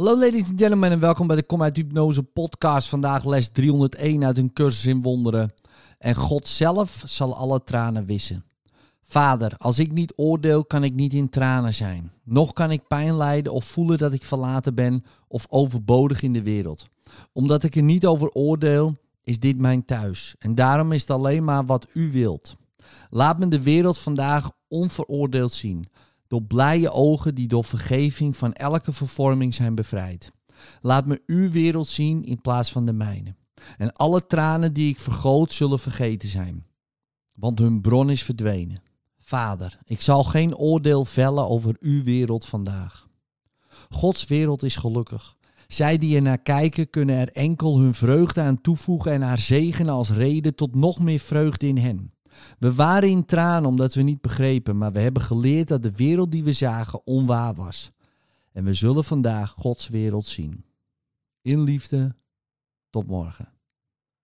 Hallo ladies and gentlemen en welkom bij de Kom uit Hypnose podcast. Vandaag les 301 uit een cursus in wonderen. En God zelf zal alle tranen wissen. Vader, als ik niet oordeel, kan ik niet in tranen zijn. Nog kan ik pijn lijden of voelen dat ik verlaten ben of overbodig in de wereld. Omdat ik er niet over oordeel, is dit mijn thuis. En daarom is het alleen maar wat u wilt. Laat me de wereld vandaag onveroordeeld zien. Door blije ogen die door vergeving van elke vervorming zijn bevrijd. Laat me uw wereld zien in plaats van de mijne. En alle tranen die ik vergoot zullen vergeten zijn. Want hun bron is verdwenen. Vader, ik zal geen oordeel vellen over uw wereld vandaag. Gods wereld is gelukkig. Zij die er naar kijken kunnen er enkel hun vreugde aan toevoegen en haar zegenen als reden tot nog meer vreugde in hen. We waren in tranen omdat we niet begrepen, maar we hebben geleerd dat de wereld die we zagen onwaar was. En we zullen vandaag Gods wereld zien. In liefde, tot morgen.